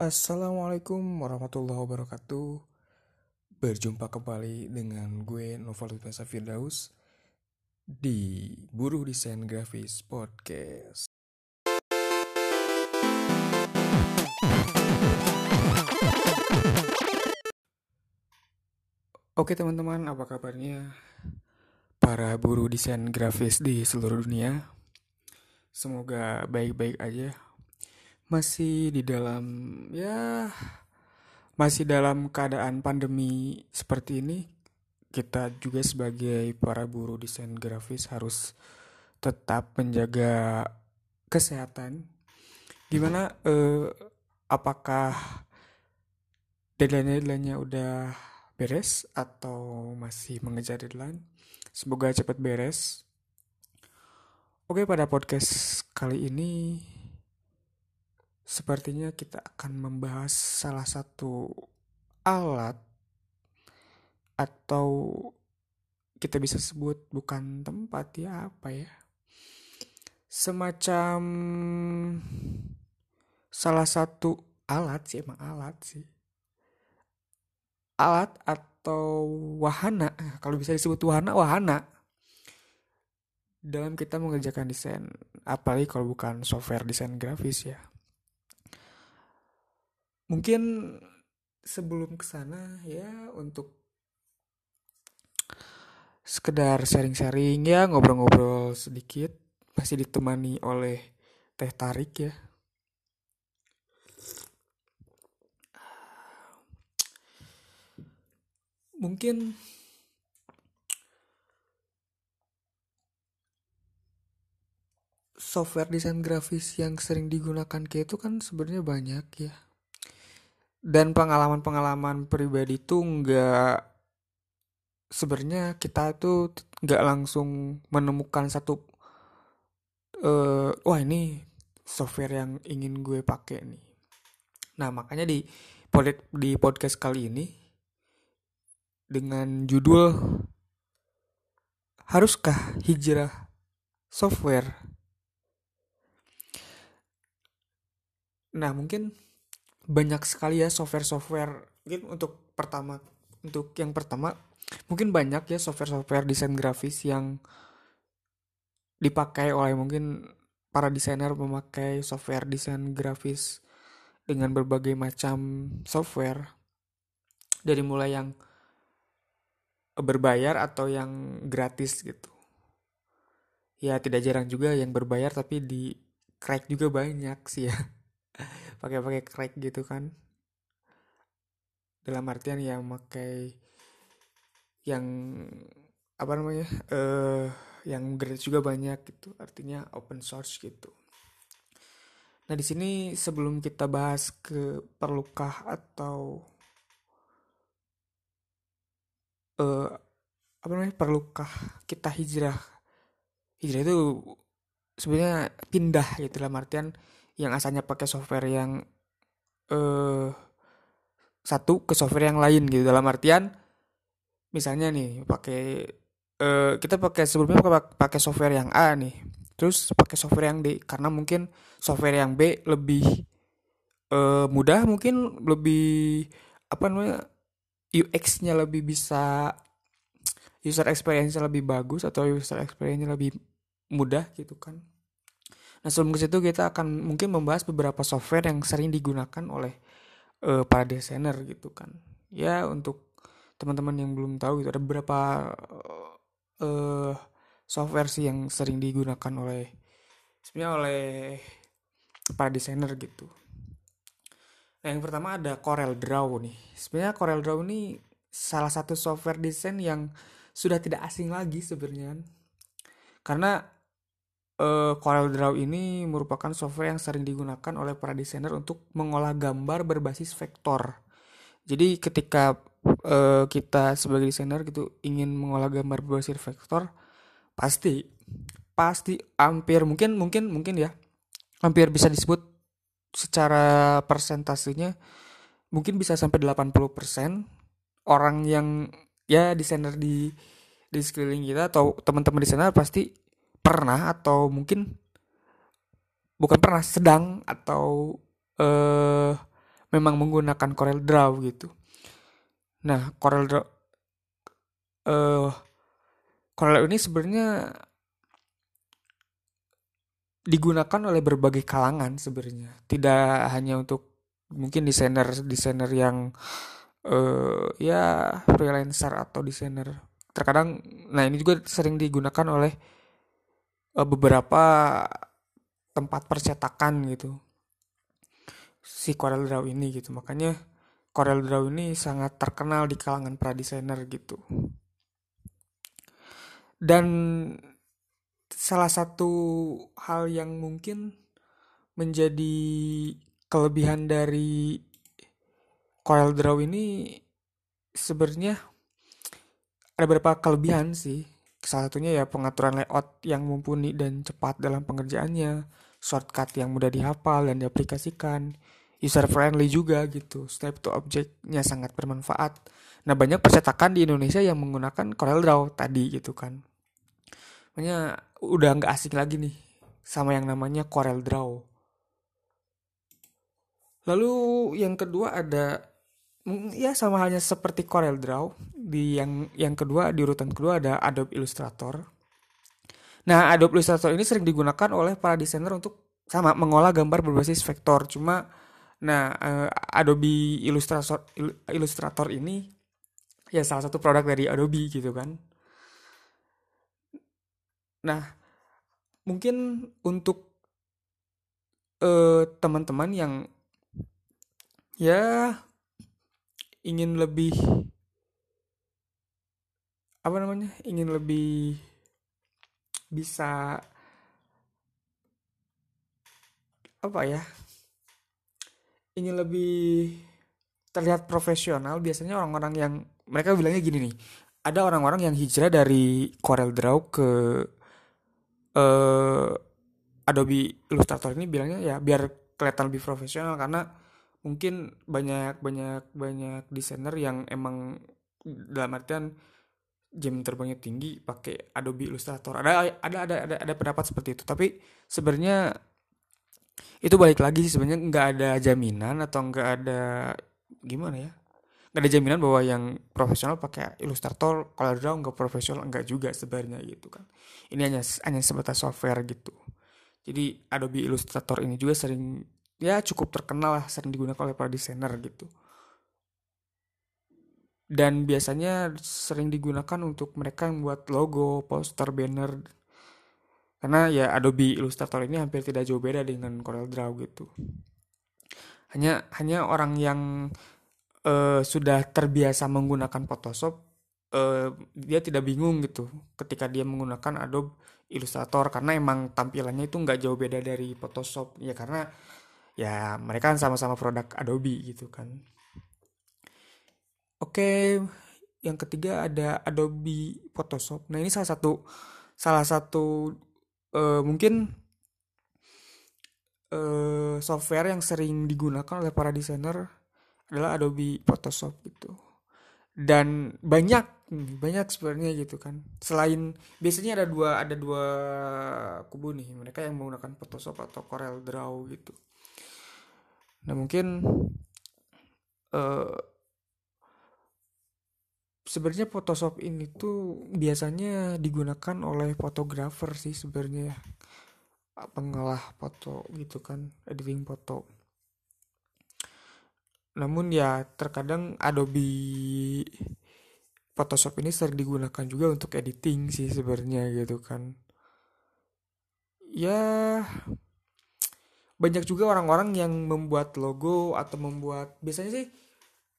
Assalamualaikum warahmatullahi wabarakatuh. Berjumpa kembali dengan gue Noval Utasa Firdaus Di Buruh Desain Grafis Podcast. Oke teman-teman, apa kabarnya? Para buruh desain grafis di seluruh dunia? Semoga baik-baik aja masih di dalam ya masih dalam keadaan pandemi seperti ini kita juga sebagai para buruh desain grafis harus tetap menjaga kesehatan. Gimana eh, apakah deadline-deadline-nya udah beres atau masih mengejar deadline? Semoga cepat beres. Oke pada podcast kali ini Sepertinya kita akan membahas salah satu alat atau kita bisa sebut bukan tempat ya apa ya? Semacam salah satu alat sih emang alat sih. Alat atau wahana kalau bisa disebut wahana wahana. Dalam kita mengerjakan desain apalagi kalau bukan software desain grafis ya mungkin sebelum ke sana ya untuk sekedar sharing-sharing ya ngobrol-ngobrol sedikit masih ditemani oleh teh tarik ya. Mungkin software desain grafis yang sering digunakan kayak itu kan sebenarnya banyak ya dan pengalaman-pengalaman pribadi itu nggak sebenarnya kita tuh nggak langsung menemukan satu uh, wah ini software yang ingin gue pakai nih. Nah makanya di di podcast kali ini dengan judul haruskah hijrah software? Nah mungkin banyak sekali ya software-software mungkin untuk pertama untuk yang pertama mungkin banyak ya software-software desain grafis yang dipakai oleh mungkin para desainer memakai software desain grafis dengan berbagai macam software. Dari mulai yang berbayar atau yang gratis gitu. Ya tidak jarang juga yang berbayar tapi di crack juga banyak sih ya pakai-pakai crack gitu kan. Dalam artian yang pakai yang apa namanya eh uh, yang gratis juga banyak gitu. Artinya open source gitu. Nah di sini sebelum kita bahas ke perlukah atau uh, apa namanya perlukah kita hijrah. Hijrah itu sebenarnya pindah gitu. Dalam artian yang asalnya pakai software yang uh, satu ke software yang lain gitu. Dalam artian misalnya nih pakai uh, kita pakai sebelumnya pakai software yang A nih. Terus pakai software yang D karena mungkin software yang B lebih uh, mudah mungkin lebih apa namanya UX-nya lebih bisa user experience-nya lebih bagus atau user experience-nya lebih mudah gitu kan Nah sebelum ke situ kita akan mungkin membahas beberapa software yang sering digunakan oleh uh, para desainer gitu kan. Ya untuk teman-teman yang belum tahu itu ada beberapa uh, software sih yang sering digunakan oleh sebenarnya oleh para desainer gitu. Nah, yang pertama ada Corel Draw nih. Sebenarnya Corel Draw ini salah satu software desain yang sudah tidak asing lagi sebenarnya. Karena uh, Corel Draw ini merupakan software yang sering digunakan oleh para desainer untuk mengolah gambar berbasis vektor. Jadi ketika uh, kita sebagai desainer gitu ingin mengolah gambar berbasis vektor, pasti pasti hampir mungkin mungkin mungkin ya hampir bisa disebut secara persentasenya mungkin bisa sampai 80% orang yang ya desainer di di sekeliling kita atau teman-teman desainer pasti pernah atau mungkin bukan pernah sedang atau uh, memang menggunakan Corel Draw gitu. Nah, Corel Draw uh, Corel ini sebenarnya digunakan oleh berbagai kalangan sebenarnya. Tidak hanya untuk mungkin desainer desainer yang uh, ya freelancer atau desainer. Terkadang nah ini juga sering digunakan oleh uh, beberapa tempat percetakan gitu. Si Corel Draw ini gitu. Makanya Corel Draw ini sangat terkenal di kalangan para desainer gitu. Dan salah satu hal yang mungkin menjadi kelebihan dari Corel Draw ini sebenarnya ada beberapa kelebihan sih. Salah satunya ya pengaturan layout yang mumpuni dan cepat dalam pengerjaannya, shortcut yang mudah dihafal dan diaplikasikan, user friendly juga gitu. Snap to object-nya sangat bermanfaat. Nah, banyak percetakan di Indonesia yang menggunakan Corel Draw tadi gitu kan. Makanya udah nggak asing lagi nih sama yang namanya Corel Draw. Lalu yang kedua ada ya sama halnya seperti Corel Draw di yang yang kedua di urutan kedua ada Adobe Illustrator. Nah, Adobe Illustrator ini sering digunakan oleh para desainer untuk sama mengolah gambar berbasis vektor. Cuma nah uh, Adobe Illustrator Illustrator ini ya salah satu produk dari Adobe gitu kan. Nah, mungkin untuk uh, teman-teman yang ya ingin lebih apa namanya ingin lebih bisa apa ya ingin lebih terlihat profesional. Biasanya orang-orang yang mereka bilangnya gini nih ada orang-orang yang hijrah dari Corel Draw ke uh, Adobe Illustrator ini bilangnya ya biar kelihatan lebih profesional karena mungkin banyak banyak banyak desainer yang emang dalam artian jam terbangnya tinggi pakai Adobe Illustrator. Ada ada ada ada ada pendapat seperti itu. Tapi sebenarnya itu balik lagi sih sebenarnya nggak ada jaminan atau nggak ada gimana ya nggak ada jaminan bahwa yang profesional pakai Illustrator kalau draw nggak profesional nggak juga sebenarnya gitu kan ini hanya hanya sebatas software gitu jadi Adobe Illustrator ini juga sering ya cukup terkenal lah sering digunakan oleh para desainer gitu. Dan biasanya sering digunakan untuk mereka yang buat logo, poster, banner. Karena ya Adobe Illustrator ini hampir tidak jauh beda dengan Corel Draw gitu. Hanya hanya orang yang uh, sudah terbiasa menggunakan Photoshop, uh, dia tidak bingung gitu ketika dia menggunakan Adobe Illustrator. Karena emang tampilannya itu nggak jauh beda dari Photoshop. Ya karena ya mereka kan sama-sama produk Adobe gitu kan. Oke, yang ketiga ada Adobe Photoshop. Nah ini salah satu salah satu uh, mungkin uh, software yang sering digunakan oleh para desainer adalah Adobe Photoshop gitu dan banyak banyak sebenarnya gitu kan selain biasanya ada dua ada dua kubu nih mereka yang menggunakan Photoshop atau Corel Draw gitu nah mungkin uh, sebenarnya Photoshop ini tuh biasanya digunakan oleh fotografer sih sebenarnya pengolah foto gitu kan editing foto. Namun ya terkadang Adobe Photoshop ini sering digunakan juga untuk editing sih sebenarnya gitu kan. Ya banyak juga orang-orang yang membuat logo atau membuat biasanya sih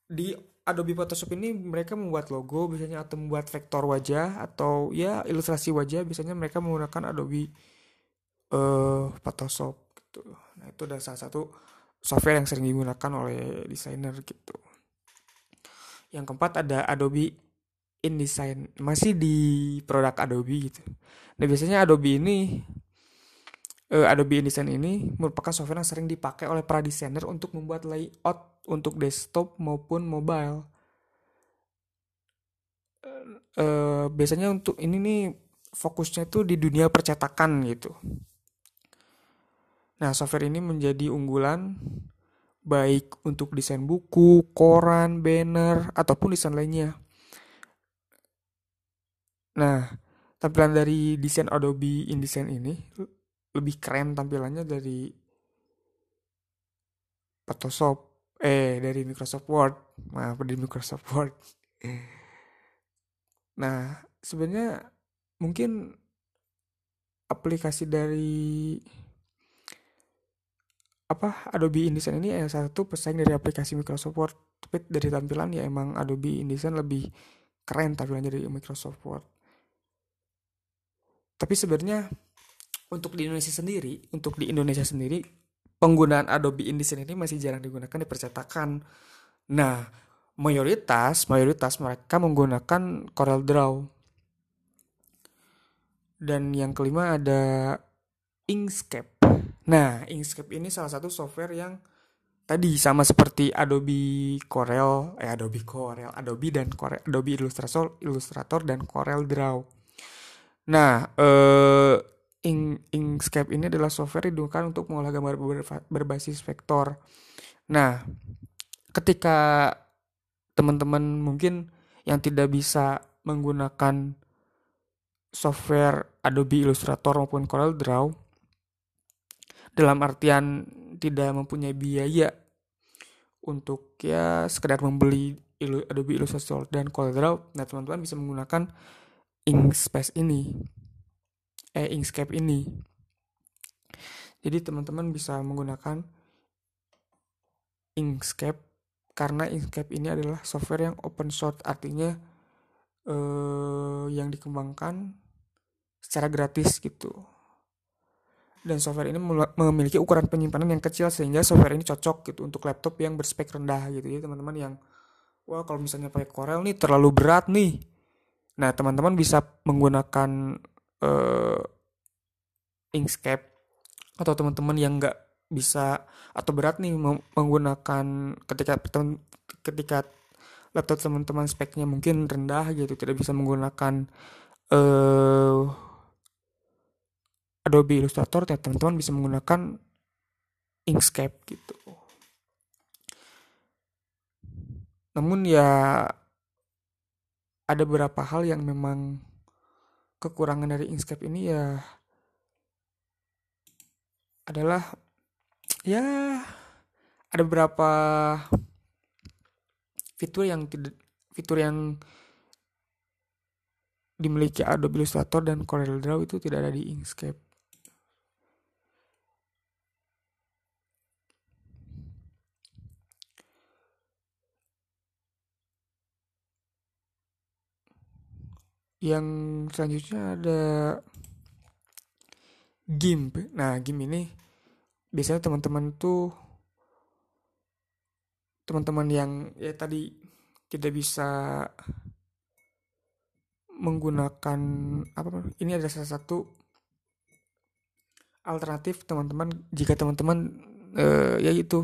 di Adobe Photoshop ini mereka membuat logo biasanya atau membuat vektor wajah atau ya ilustrasi wajah biasanya mereka menggunakan Adobe uh, Photoshop gitu. Nah, itu adalah salah satu software yang sering digunakan oleh desainer gitu. Yang keempat ada Adobe InDesign, masih di produk Adobe gitu. Nah biasanya Adobe ini uh, Adobe InDesign ini merupakan software yang sering dipakai oleh para desainer untuk membuat layout untuk desktop maupun mobile. Uh, biasanya untuk ini nih fokusnya tuh di dunia percetakan gitu. Nah, software ini menjadi unggulan baik untuk desain buku, koran, banner, ataupun desain lainnya. Nah, tampilan dari desain Adobe InDesign ini lebih keren tampilannya dari Photoshop, eh dari Microsoft Word, maaf dari Microsoft Word. Nah, sebenarnya mungkin aplikasi dari apa Adobe InDesign ini yang satu pesaing dari aplikasi Microsoft Word. Tapi dari tampilan ya emang Adobe InDesign lebih keren tampilannya dari Microsoft Word. Tapi sebenarnya untuk di Indonesia sendiri untuk di Indonesia sendiri penggunaan Adobe InDesign ini masih jarang digunakan di percetakan nah mayoritas mayoritas mereka menggunakan Corel Draw. Dan yang kelima ada Inkscape. Nah, Inkscape ini salah satu software yang tadi sama seperti Adobe Corel, eh Adobe Corel, Adobe dan Corel, Adobe Illustrator, Illustrator dan Corel Draw. Nah, eh, Inkscape ini adalah software yang digunakan untuk mengolah gambar berbasis vektor. Nah, ketika teman-teman mungkin yang tidak bisa menggunakan software Adobe Illustrator maupun Corel Draw, dalam artian tidak mempunyai biaya untuk ya sekedar membeli Adobe Illustrator dan CorelDRAW, nah teman-teman bisa menggunakan Inkspace ini, eh Inkscape ini. Jadi teman-teman bisa menggunakan Inkscape karena Inkscape ini adalah software yang open source, artinya eh, yang dikembangkan secara gratis gitu. Dan software ini memiliki ukuran penyimpanan yang kecil sehingga software ini cocok gitu untuk laptop yang berspek rendah gitu. Ya teman-teman yang wah kalau misalnya pakai Corel nih terlalu berat nih. Nah teman-teman bisa menggunakan uh, Inkscape atau teman-teman yang nggak bisa atau berat nih menggunakan ketika ketika laptop teman-teman speknya mungkin rendah gitu tidak bisa menggunakan uh, Adobe Illustrator ya teman-teman bisa menggunakan Inkscape gitu. Namun ya ada beberapa hal yang memang kekurangan dari Inkscape ini ya adalah ya ada beberapa fitur yang tidak fitur yang dimiliki Adobe Illustrator dan CorelDRAW itu tidak ada di Inkscape. Yang selanjutnya ada GIMP. Nah, GIMP ini biasanya teman-teman tuh teman-teman yang ya tadi tidak bisa menggunakan apa ini ada salah satu alternatif teman-teman jika teman-teman uh, ya itu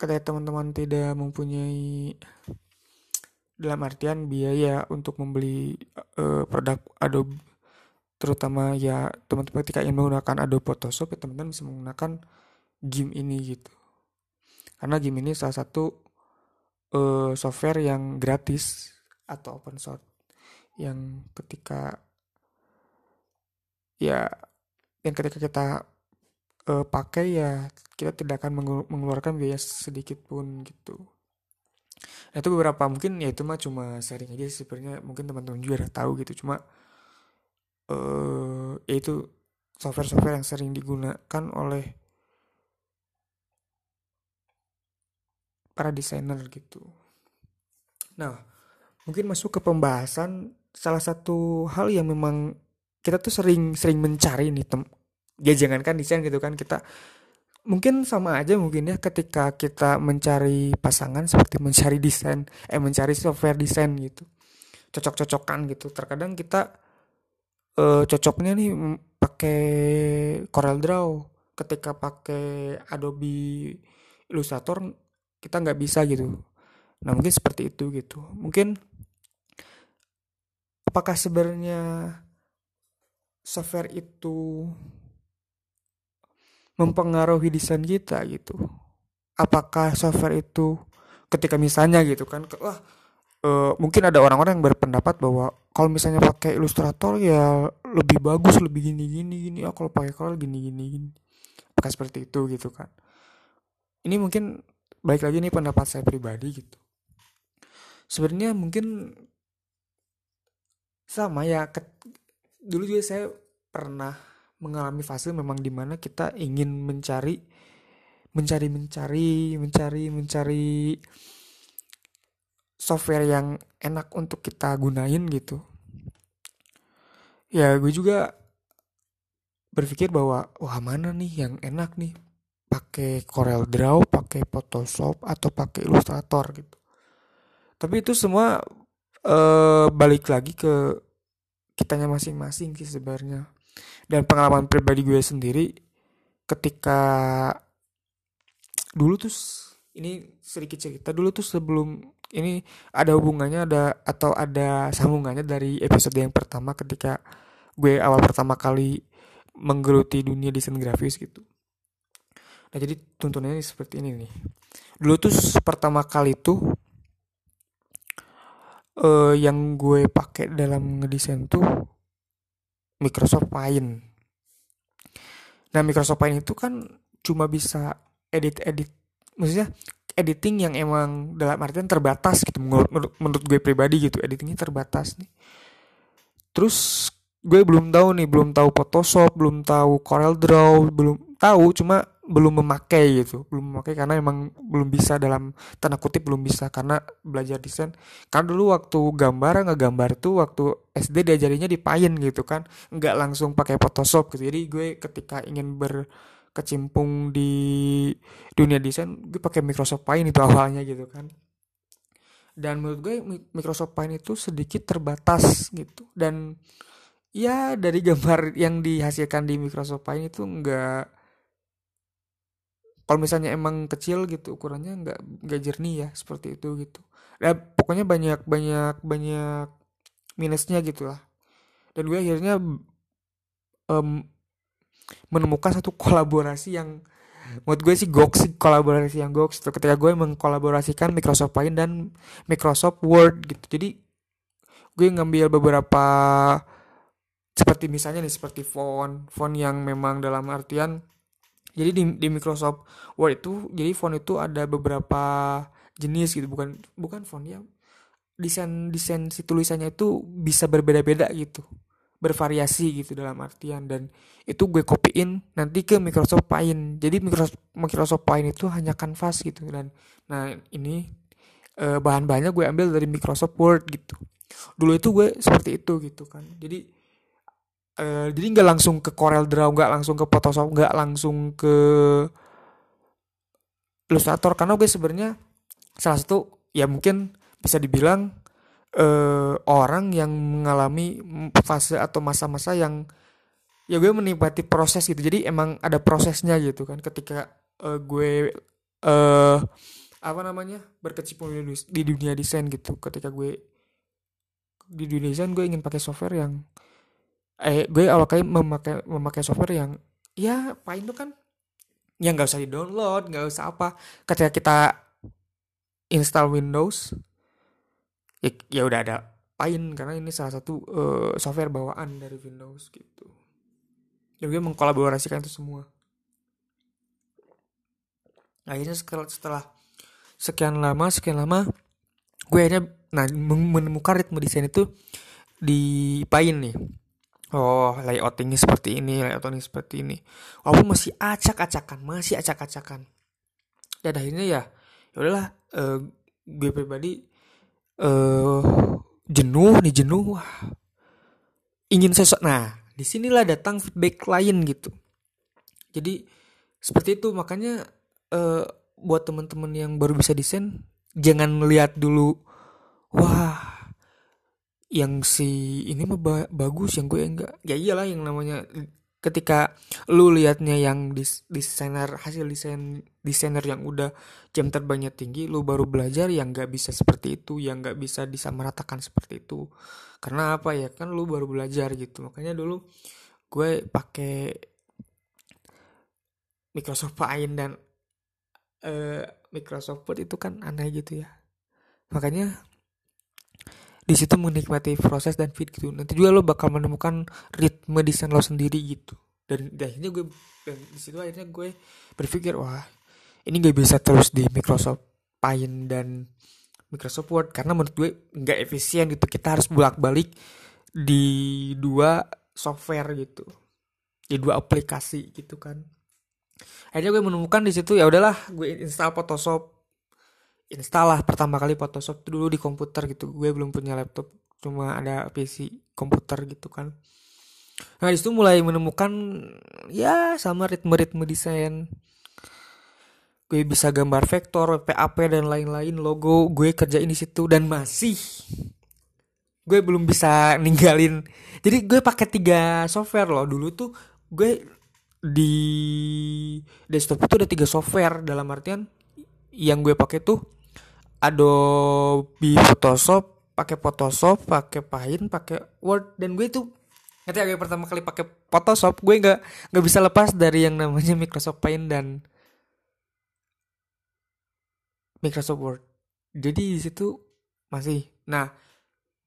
ketika teman-teman tidak mempunyai dalam artian biaya untuk membeli uh, produk Adobe terutama ya teman-teman ketika ingin menggunakan Adobe Photoshop ya teman-teman bisa menggunakan GIMP ini gitu. Karena GIMP ini salah satu uh, software yang gratis atau open source yang ketika ya yang ketika kita uh, pakai ya kita tidak akan mengeluarkan biaya sedikit pun gitu Nah, itu beberapa mungkin ya itu mah cuma sharing aja sebenarnya mungkin teman-teman juga udah tahu gitu cuma uh, ya itu software-software yang sering digunakan oleh para desainer gitu. Nah, mungkin masuk ke pembahasan salah satu hal yang memang kita tuh sering sering mencari nih tem ya jangankan desain gitu kan kita mungkin sama aja mungkin ya ketika kita mencari pasangan seperti mencari desain eh mencari software desain gitu. Cocok-cocokan gitu. Terkadang kita uh, cocoknya nih pakai Corel Draw. Ketika pakai Adobe Illustrator kita nggak bisa gitu. Nah mungkin seperti itu gitu. Mungkin apakah sebenarnya software itu mempengaruhi desain kita gitu. Apakah software itu ketika misalnya gitu kan wah uh, mungkin ada orang-orang yang berpendapat bahwa kalau misalnya pakai Illustrator ya lebih bagus lebih gini gini gini ya kalau pakai Corel gini gini gini. Pakai seperti itu gitu kan. Ini mungkin baik lagi nih pendapat saya pribadi gitu. Sebenarnya mungkin sama ya dulu juga saya pernah mengalami fase memang di mana kita ingin mencari mencari mencari mencari mencari software yang enak untuk kita gunain gitu. Ya gue juga berpikir bahwa wah mana nih yang enak nih? Pakai Corel Draw pakai Photoshop atau pakai Illustrator gitu. Tapi itu semua eh, balik lagi ke kitanya masing-masing sih sebenarnya dan pengalaman pribadi gue sendiri ketika dulu tuh ini sedikit cerita dulu tuh sebelum ini ada hubungannya ada atau ada sambungannya dari episode yang pertama ketika gue awal pertama kali menggeluti dunia desain grafis gitu. Nah jadi tuntunannya seperti ini nih. Dulu tuh pertama kali tuh uh, yang gue pakai dalam ngedesain tuh Microsoft Paint. Nah Microsoft Paint itu kan cuma bisa edit-edit, maksudnya editing yang emang dalam artian terbatas gitu menurut, menurut gue pribadi gitu editingnya terbatas nih. Terus gue belum tahu nih, belum tahu Photoshop, belum tahu Corel Draw, belum tahu, cuma belum memakai gitu belum memakai karena emang belum bisa dalam tanda kutip belum bisa karena belajar desain. Kan dulu waktu gambar nggak gambar tuh waktu SD diajarinya di Paint gitu kan nggak langsung pakai Photoshop gitu. Jadi gue ketika ingin berkecimpung di dunia desain gue pakai Microsoft Paint itu awalnya gitu kan. Dan menurut gue Microsoft Paint itu sedikit terbatas gitu. Dan ya dari gambar yang dihasilkan di Microsoft Paint itu enggak kalau misalnya emang kecil gitu ukurannya nggak nggak jernih ya seperti itu gitu. Ya pokoknya banyak banyak banyak minusnya gitu lah. Dan gue akhirnya um, menemukan satu kolaborasi yang menurut gue sih goks kolaborasi yang goks itu ketika gue mengkolaborasikan Microsoft Paint dan Microsoft Word gitu. Jadi gue ngambil beberapa seperti misalnya nih seperti font font yang memang dalam artian jadi di, di Microsoft Word itu jadi font itu ada beberapa jenis gitu. Bukan bukan font ya. Desain desain si tulisannya itu bisa berbeda-beda gitu. Bervariasi gitu dalam artian. Dan itu gue copyin nanti ke Microsoft Paint. Jadi Microsoft Microsoft Paint itu hanya kanvas gitu. Dan nah ini eh, bahan-bahannya gue ambil dari Microsoft Word gitu. Dulu itu gue seperti itu gitu kan. Jadi uh, jadi nggak langsung ke Corel Draw nggak langsung ke Photoshop nggak langsung ke Illustrator karena gue sebenarnya salah satu ya mungkin bisa dibilang uh, orang yang mengalami fase atau masa-masa yang ya gue menikmati proses gitu. Jadi emang ada prosesnya gitu kan ketika uh, gue uh, apa namanya berkecimpung di dunia desain gitu. Ketika gue di dunia desain gue ingin pakai software yang eh gue awal kali memakai memakai software yang ya Paint itu kan yang nggak usah di download nggak usah apa. Ketika kita install Windows ya, ya udah ada Paint karena ini salah satu uh, software bawaan dari Windows gitu. Dan gue mengkolaborasikan itu semua. Akhirnya setelah sekian lama sekian lama gue akhirnya nah menemukan ritme desain itu di Paint nih oh layoutingnya seperti ini layoutingnya seperti ini. Walaupun masih acak-acakan masih acak-acakan. Dan akhirnya ya ya udahlah uh, gue pribadi uh, jenuh nih jenuh. Wah ingin sesuatu nah di sinilah datang feedback klien gitu. Jadi seperti itu. Makanya uh, buat teman-teman yang baru bisa desain jangan lihat dulu wah yang si ini mah ba bagus yang gue enggak. Ya iyalah yang namanya ketika lu liatnya yang dis desainer hasil desain desainer yang udah jam terbangnya tinggi lu baru belajar yang nggak bisa seperti itu yang nggak bisa disamaratakan seperti itu. Karena apa ya? Kan lu baru belajar gitu. Makanya dulu gue pakai Microsoft Paint dan uh, Microsoft Word itu kan aneh gitu ya. Makanya di situ menikmati proses dan fit gitu. Nanti juga lo bakal menemukan ritme desain lo sendiri gitu. Dan akhirnya gue dan di situ akhirnya gue berpikir wah ini gak bisa terus di Microsoft Paint dan Microsoft Word. Karena menurut gue nggak efisien gitu. Kita harus bolak balik di dua software gitu. Di dua aplikasi gitu kan. Akhirnya gue menemukan di situ ya udahlah gue install Photoshop install lah pertama kali Photoshop dulu di komputer gitu. Gue belum punya laptop cuma ada PC komputer gitu kan. Nah di situ mulai menemukan ya sama ritme-ritme desain. Gue bisa gambar vektor, PAP dan lain-lain. Logo gue kerjain di situ dan masih gue belum bisa ninggalin. Jadi gue pakai tiga software loh. Dulu tuh gue di desktop itu ada tiga software. Dalam artian yang gue pakai tuh Adobe Photoshop pakai Photoshop pakai Paint pakai Word dan gue tuh ketika gue pertama kali pakai Photoshop gue nggak nggak bisa lepas dari yang namanya Microsoft Paint dan Microsoft Word. Jadi di situ masih nah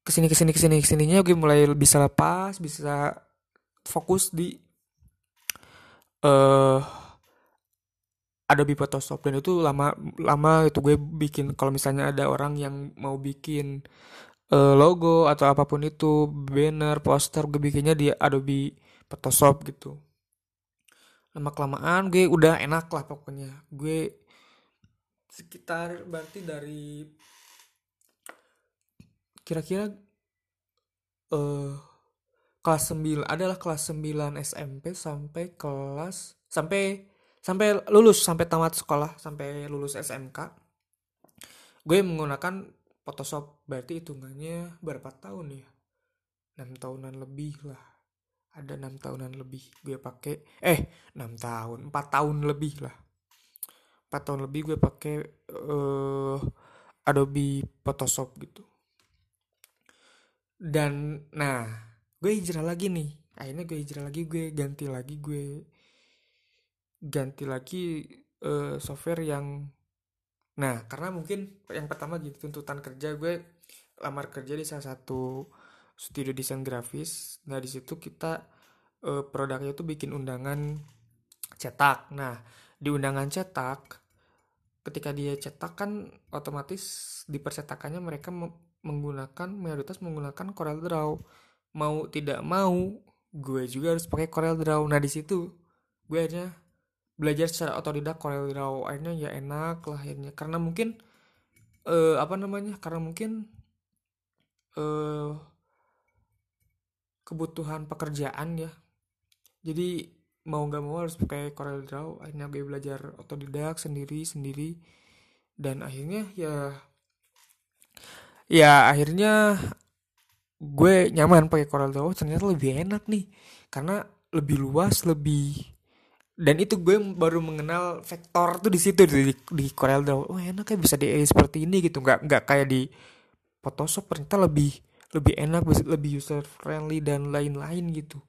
ke sini ke sini ke sini ke sininya gue mulai bisa lepas bisa fokus di uh, Adobe Photoshop dan itu lama lama itu gue bikin. Kalau misalnya ada orang yang mau bikin uh, logo atau apa pun itu banner poster gue bikinnya di Adobe Photoshop gitu. Lama kelamaan gue udah enak lah pokoknya. Gue sekitar berarti dari kira-kira uh, kelas 9 adalah kelas 9 SMP sampai kelas sampai sampai lulus sampai tamat sekolah sampai lulus SMK gue menggunakan Photoshop berarti hitungannya berapa tahun ya? Enam tahunan lebih lah. Ada enam tahunan lebih gue pakai. Eh enam tahun empat tahun lebih lah. Empat tahun lebih gue pakai uh, Adobe Photoshop gitu. Dan nah gue hijrah lagi nih. Akhirnya gue hijrah lagi gue ganti lagi gue ganti lagi uh, software yang nah karena mungkin yang pertama gitu tuntutan kerja. Gue lamar kerja di salah satu studio desain grafis. Nah di situ kita uh, produknya itu bikin undangan cetak. Nah di undangan cetak ketika dia cetak kan otomatis di percetakannya mereka menggunakan mayoritas menggunakan Corel Draw. Mau tidak mau gue juga harus pakai Corel Draw. Nah di situ gue aja belajar secara otodidak Corel akhirnya ya enak lah akhirnya. Karena mungkin uh, apa namanya karena mungkin uh, kebutuhan pekerjaan ya. Jadi mau nggak mau harus pakai Corel Draw akhirnya gue belajar otodidak sendiri sendiri. Dan akhirnya ya ya akhirnya gue nyaman pakai Corel Draw ternyata lebih enak nih. Karena lebih luas lebih dan itu gue baru mengenal vektor tuh di situ di, di Corel Draw oh enak kayak bisa di seperti ini gitu. Nggak nggak kayak di Photoshop ternyata lebih lebih enak lebih user friendly dan lain-lain gitu.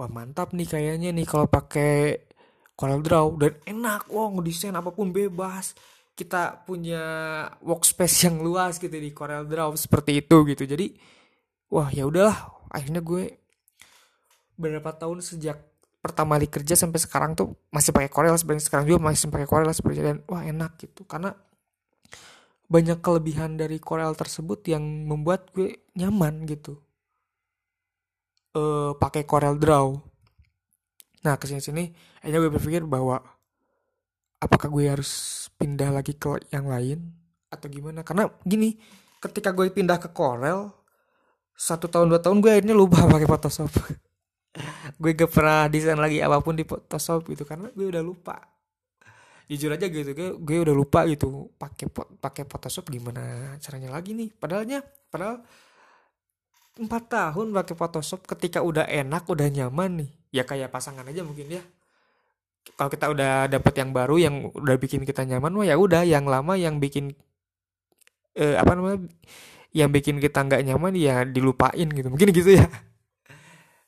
Wah mantap nih kayaknya nih kalau pakai Corel Draw dan enak wah ngedesain apa pun bebas. Kita punya workspace yang luas gitu di Corel Draw seperti itu gitu. Jadi wah ya udahlah. Akhirnya gue beberapa tahun sejak pertama kali kerja sampai sekarang tuh masih pakai Corel sebenarnya sekarang juga masih pakai Corel seperti dan wah enak gitu. Karena banyak kelebihan dari Corel tersebut yang membuat gue nyaman gitu. Uh, pakai Corel Draw. Nah ke sini sini akhirnya gue berpikir bahwa apakah gue harus pindah lagi ke yang lain atau gimana? Karena gini ketika gue pindah ke Corel satu tahun dua tahun gue akhirnya lupa pakai Photoshop gue gak pernah desain lagi apa pun di Photoshop gitu karena gue udah lupa. Jujur aja gitu gue gue udah lupa gitu pakai pakai Photoshop gimana caranya lagi nih. Padahalnya padahal empat tahun pakai Photoshop ketika udah enak udah nyaman nih. Ya kayak pasangan aja mungkin ya. Kalau kita udah dapet yang baru yang udah bikin kita nyaman wah ya udah yang lama yang bikin eh, apa namanya yang bikin kita nggak nyaman ya dilupain gitu. Mungkin gitu ya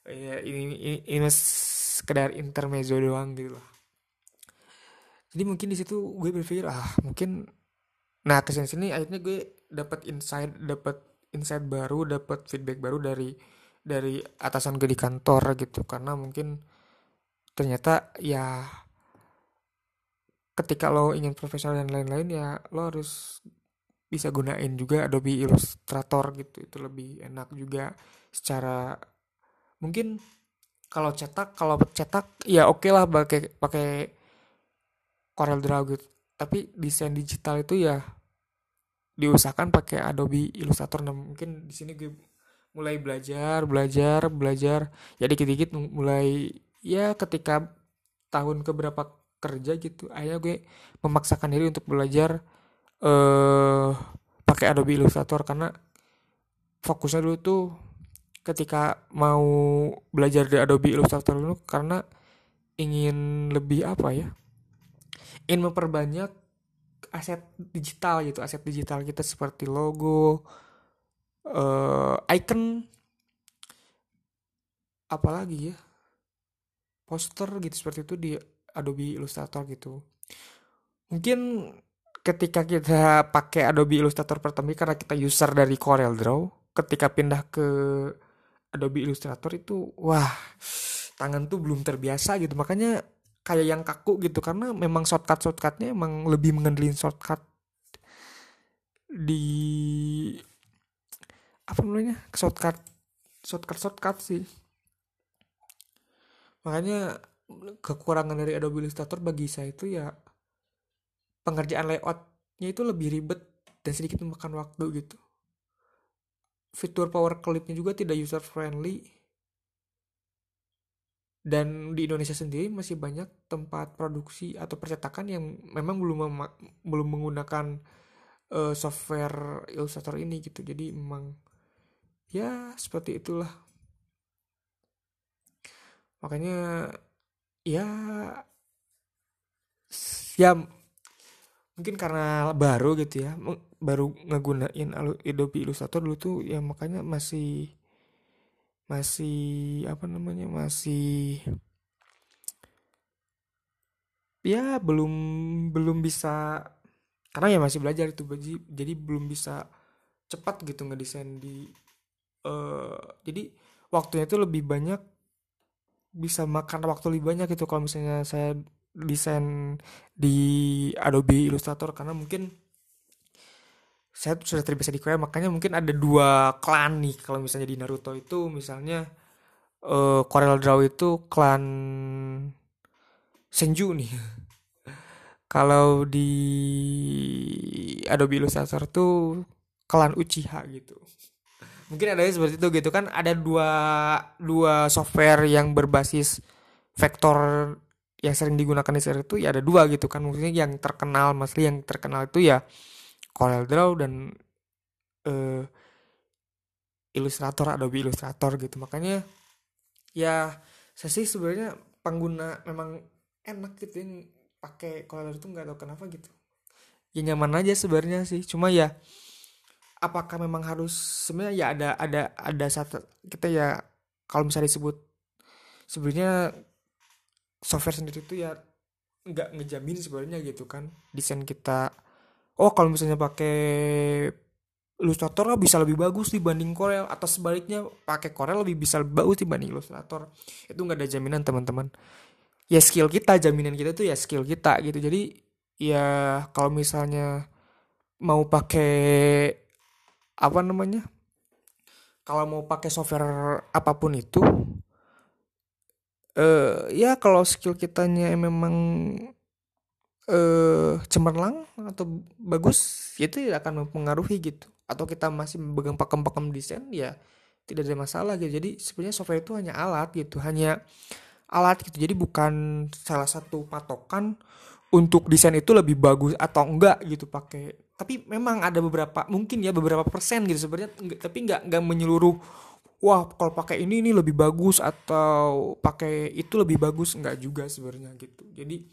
ya ini ini, ini sekedar intermezzo doang gitu lah jadi mungkin di situ gue berpikir ah mungkin nah ke sini sini akhirnya gue dapat insight dapat insight baru dapat feedback baru dari dari atasan gue di kantor gitu. Karena mungkin ternyata ya ketika lo ingin profesional dan lain-lain ya lo harus bisa gunain juga Adobe Illustrator gitu. Itu lebih enak juga secara mungkin kalau cetak kalau cetak ya oke okay lah pakai pakai Corel Draw gitu tapi desain digital itu ya diusahakan pakai Adobe Illustrator. Nah mungkin di sini gue mulai belajar belajar belajar. Ya dikit-dikit mulai ya ketika tahun keberapa kerja gitu akhirnya gue memaksakan diri untuk belajar eh pakai Adobe Illustrator. Karena fokusnya dulu tuh ketika mau belajar di Adobe Illustrator dulu karena ingin lebih apa ya ingin memperbanyak aset digital gitu aset digital kita seperti logo uh, icon apalagi ya poster gitu seperti itu di Adobe Illustrator gitu. Mungkin ketika kita pakai Adobe Illustrator pertama karena kita user dari Corel Draw ketika pindah ke Adobe Illustrator itu wah tangan tuh belum terbiasa gitu. Makanya kayak yang kaku gitu karena memang shortcut shortcutnya emang lebih mengandelin shortcut di apa namanya shortcut shortcut shortcut sih. Makanya kekurangan dari Adobe Illustrator bagi saya itu ya pengerjaan layoutnya itu lebih ribet dan sedikit memakan waktu gitu fitur power clipnya juga tidak user friendly dan di Indonesia sendiri masih banyak tempat produksi atau percetakan yang memang belum belum menggunakan uh, software Illustrator ini gitu. Jadi memang ya seperti itulah. Makanya ya ya mungkin karena baru gitu ya baru ngegunain Adobe Illustrator dulu tuh ya makanya masih masih apa namanya masih ya belum belum bisa karena ya masih belajar itu jadi jadi belum bisa cepat gitu ngedesain di uh, jadi waktunya itu lebih banyak bisa makan waktu lebih banyak gitu kalau misalnya saya desain di Adobe Illustrator karena mungkin saya sudah terbiasa di Korea makanya mungkin ada dua klan nih kalau misalnya di Naruto itu. Misalnya uh, Corel Draw itu klan Senju nih. Kalau di Adobe Illustrator tuh klan Uchiha gitu. Mungkin ada seperti itu gitu kan. Ada dua dua software yang berbasis vektor yang sering digunakan di share itu ya ada dua gitu kan. Maksudnya yang terkenal masih yang terkenal itu ya Corel Draw dan uh, Illustrator Adobe Illustrator gitu. Makanya ya saya sih sebenarnya pengguna memang enak gitu yang pakai Corel itu nggak tahu kenapa gitu. Ya nyaman aja sebenarnya sih. Cuma ya apakah memang harus sebenarnya ya ada ada ada satu kita ya kalau misalnya disebut sebenarnya software sendiri itu ya nggak ngejamin sebenarnya gitu kan. Desain kita oh kalau misalnya pakai Illustrator bisa lebih bagus dibanding Corel. Atau sebaliknya pakai Corel lebih bisa lebih bagus dibanding Illustrator. Itu nggak ada jaminan teman-teman. Ya skill kita jaminan kita tuh ya skill kita gitu. Jadi ya kalau misalnya mau pakai apa namanya? Kalau mau pakai software apa pun itu uh, ya kalau skill kitanya memang uh, cemerlang atau bagus itu tidak akan mempengaruhi gitu. Atau kita masih memegang pakem-pakem desain ya tidak ada masalah gitu. Jadi sebenarnya software itu hanya alat gitu hanya alat gitu. Jadi bukan salah satu patokan untuk desain itu lebih bagus atau enggak gitu pakai. Tapi memang ada beberapa mungkin ya beberapa persen gitu sebenarnya tapi enggak enggak menyeluruh wah kalau pakai ini ini lebih bagus atau pakai itu lebih bagus enggak juga sebenarnya gitu. Jadi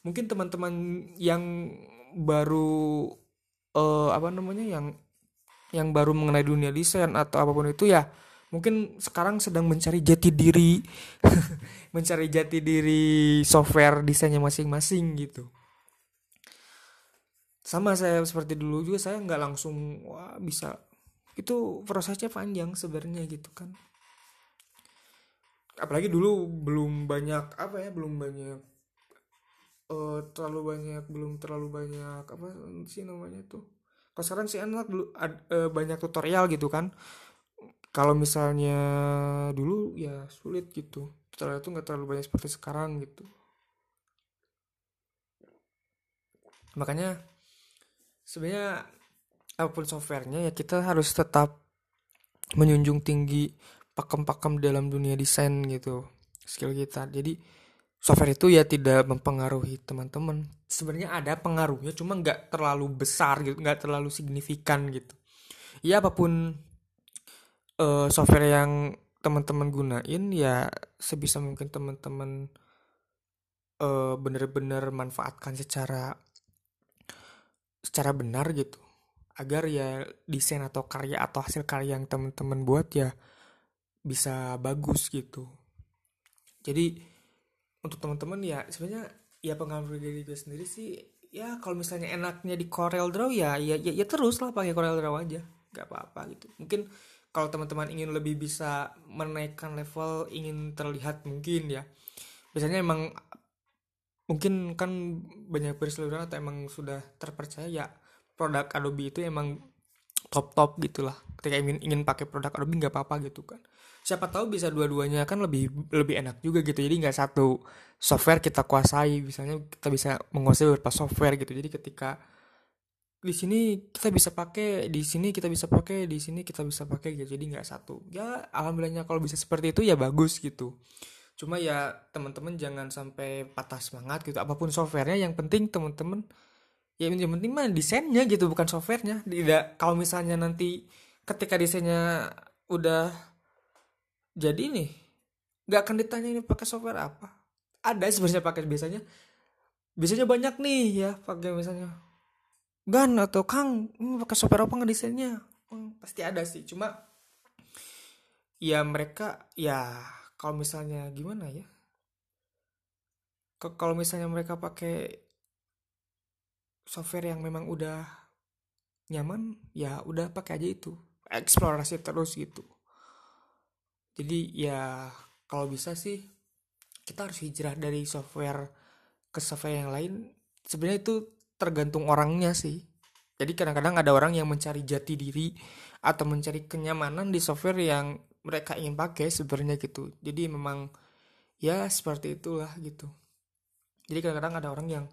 mungkin teman-teman yang baru uh, apa namanya yang yang baru mengenai dunia desain atau apa pun itu ya mungkin sekarang sedang mencari jati diri mencari jati diri software desainnya masing-masing gitu. Sama saya seperti dulu juga saya nggak langsung wah bisa itu prosesnya panjang sebenarnya gitu kan. Apalagi dulu belum banyak apa ya belum banyak uh, terlalu banyak belum terlalu banyak apa sih namanya tuh. Kalau sekarang sih enak dulu ad, uh, banyak tutorial gitu kan. Kalau misalnya dulu ya sulit gitu. Tutorial itu nggak terlalu banyak seperti sekarang gitu. Makanya sebenarnya apa pun softwarenya ya kita harus tetap menjunjung tinggi pakem-pakem dalam dunia desain gitu skill kita. Jadi software itu ya tidak mempengaruhi teman-teman. Sebenarnya ada pengaruhnya cuma nggak terlalu besar gitu nggak terlalu signifikan gitu. Ya apa pun uh, software yang teman-teman gunain ya sebisa mungkin teman-teman uh, bener-bener manfaatkan secara secara benar gitu agar ya desain atau karya atau hasil karya yang teman-teman buat ya bisa bagus gitu. Jadi untuk teman-teman ya sebenarnya ya pengalaman dari gue sendiri sih ya kalau misalnya enaknya di Corel Draw ya ya ya, ya terus lah pakai Corel Draw aja nggak apa-apa gitu. Mungkin kalau teman-teman ingin lebih bisa menaikkan level ingin terlihat mungkin ya. Biasanya emang mungkin kan banyak berseluruhan atau emang sudah terpercaya ya produk Adobe itu emang top top gitulah. Ketika ingin ingin pakai produk Adobe nggak apa-apa gitu kan. Siapa tahu bisa dua-duanya kan lebih lebih enak juga gitu. Jadi nggak satu software kita kuasai. Misalnya kita bisa menguasai beberapa software gitu. Jadi ketika di sini kita bisa pakai di sini kita bisa pakai di sini kita bisa pakai gitu. Jadi nggak satu. Ya alhamdulillahnya kalau bisa seperti itu ya bagus gitu. Cuma ya teman-teman jangan sampai patah semangat gitu. Apa pun softwarenya yang penting teman-teman ya yang penting mah desainnya gitu bukan softwarenya. Tidak kalau misalnya nanti ketika desainnya udah jadi nih nggak akan ditanya ini pakai software apa. Ada sebenarnya pakai biasanya. Biasanya banyak nih ya pakai misalnya Gan atau Kang ini pakai software apa nggak desainnya? Hmm, pasti ada sih. Cuma ya mereka ya kalau misalnya gimana ya? Kalau misalnya mereka pakai software yang memang udah nyaman ya udah pakai aja itu. Eksplorasi terus gitu. Jadi ya kalau bisa sih kita harus hijrah dari software ke software yang lain. Sebenarnya itu tergantung orangnya sih. Jadi kadang-kadang ada orang yang mencari jati diri atau mencari kenyamanan di software yang mereka ingin pakai sebenarnya gitu. Jadi memang ya seperti itulah gitu. Jadi kadang-kadang ada orang yang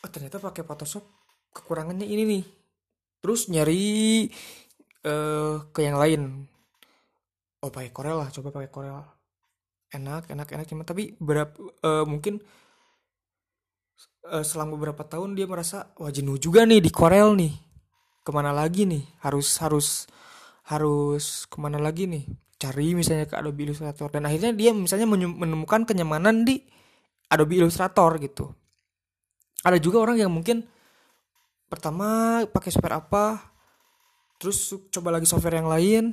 oh ternyata pakai Photoshop kekurangannya ini nih. Terus nyari uh, ke yang lain. Oh pakai Corel lah coba pakai Corel. Enak enak enak cuma tapi berapa uh, mungkin uh, selama beberapa tahun dia merasa wah jenuh juga nih di Corel nih. Ke mana lagi nih? Harus harus harus ke mana lagi nih? Cari misalnya ke Adobe Illustrator. Dan akhirnya dia misalnya menemukan kenyamanan di Adobe Illustrator gitu ada juga orang yang mungkin pertama pakai software apa terus coba lagi software yang lain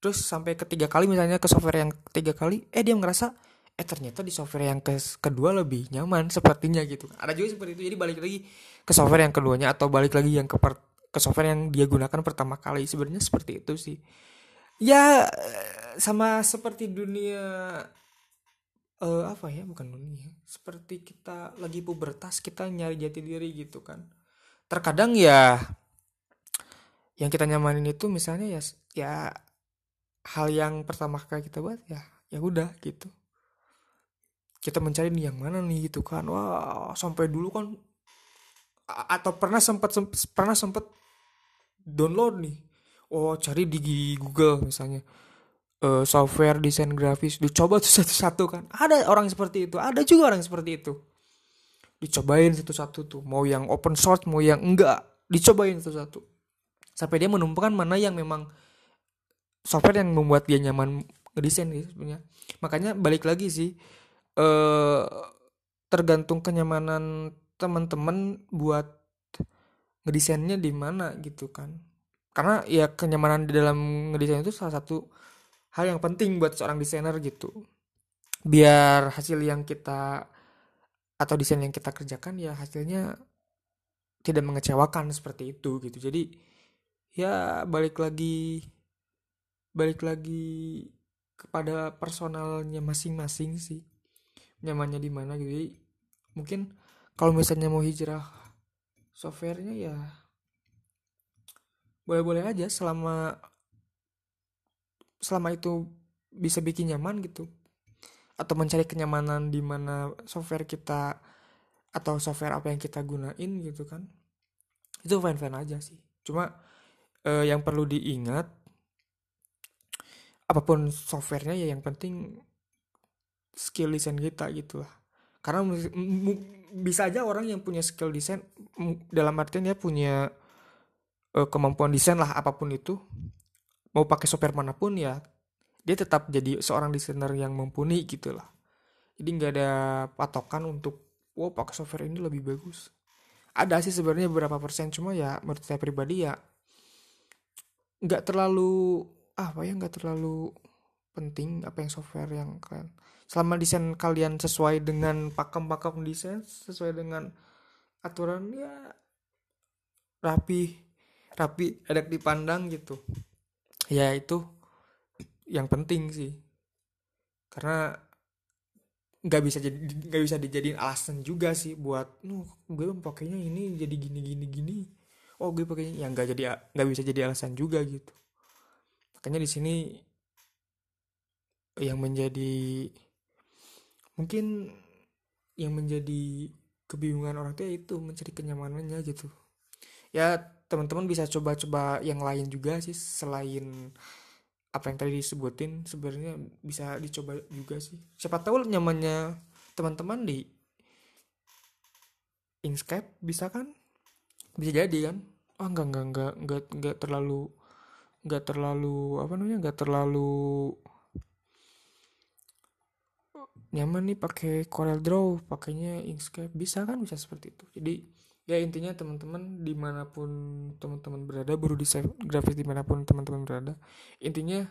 terus sampai ketiga kali misalnya ke software yang ketiga kali eh dia ngerasa eh ternyata di software yang ke kedua lebih nyaman sepertinya gitu. Ada juga seperti itu. Jadi balik lagi ke software yang keduanya atau balik lagi yang ke per, ke software yang dia gunakan pertama kali. Sebenarnya seperti itu sih. Ya sama seperti dunia uh, apa ya bukan dunia seperti kita lagi pubertas kita nyari jati diri gitu kan. Terkadang ya yang kita nyamanin itu misalnya ya ya hal yang pertama kali kita buat ya ya udah gitu. Kita mencari nih yang mana nih gitu kan. Wah sampai dulu kan atau pernah sempat pernah sempat download nih. Oh cari di Google misalnya uh, software desain grafis dicoba tuh satu-satu kan. Ada orang seperti itu ada juga orang seperti itu. Dicobain satu-satu tuh mau yang open source mau yang enggak dicobain satu-satu. Sampai dia menemukan mana yang memang software yang membuat dia nyaman ngedesain gitu sebenarnya. Makanya balik lagi sih eh tergantung kenyamanan teman-teman buat ngedesainnya di mana gitu kan. Karena ya kenyamanan di dalam ngedesain itu salah satu hal yang penting buat seorang desainer gitu. Biar hasil yang kita atau desain yang kita kerjakan ya hasilnya tidak mengecewakan seperti itu gitu. Jadi ya balik lagi balik lagi kepada personalnya masing-masing sih. Nyamannya di mana gitu. Jadi mungkin kalau misalnya mau hijrah softwarenya ya boleh-boleh aja selama selama itu bisa bikin nyaman gitu. Atau mencari kenyamanan di mana software kita atau software apa yang kita gunain gitu kan. Itu fine fine aja sih. Cuma eh, yang perlu diingat apa pun softwarenya ya yang penting skill desain kita gitu lah karena bisa aja orang yang punya skill desain dalam artian dia punya uh, kemampuan desain lah apa pun itu mau pakai software mana pun ya dia tetap jadi seorang desainer yang mumpuni gitu lah. Jadi nggak ada patokan untuk wow pakai software ini lebih bagus. Ada sih sebenarnya beberapa persen cuma ya menurut saya pribadi ya nggak terlalu apa ya nggak terlalu penting apa yang software yang kalian selama desain kalian sesuai dengan pakem-pakem desain sesuai dengan aturan ya rapi rapi ada dipandang gitu ya itu yang penting sih. Karena nggak bisa jadi nggak bisa dijadiin alasan juga sih buat nuh gue pakainya ini jadi gini gini gini. Oh gue pakainya yang nggak jadi nggak bisa jadi alasan juga gitu. Makanya di sini yang menjadi mungkin yang menjadi kebingungan orang tua itu mencari kenyamanannya gitu. Ya teman-teman bisa coba-coba yang lain juga sih selain apa yang tadi disebutin sebenarnya bisa dicoba juga sih. Siapa tahu nyamannya teman-teman di Inkscape bisa kan? Bisa jadi kan? Oh enggak enggak enggak enggak enggak terlalu enggak terlalu apa namanya enggak terlalu nyaman nih pakai Corel Draw pakainya Inkscape. Bisa kan? Bisa seperti itu. Jadi ya intinya teman-teman di mana pun teman-teman berada baru desain grafis di mana pun teman-teman berada intinya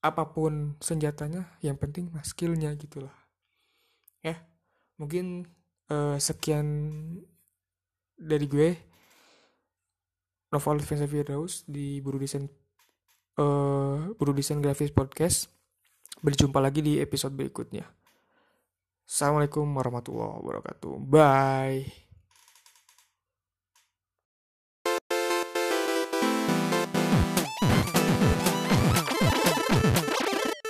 apa pun senjatanya yang penting mah skillnya gitulah ya mungkin uh, sekian dari gue Novel Vincent Firdaus di Buru Desain uh, Buru Desain Grafis Podcast. Berjumpa lagi di episode berikutnya. Assalamualaikum warahmatullahi wabarakatuh. Bye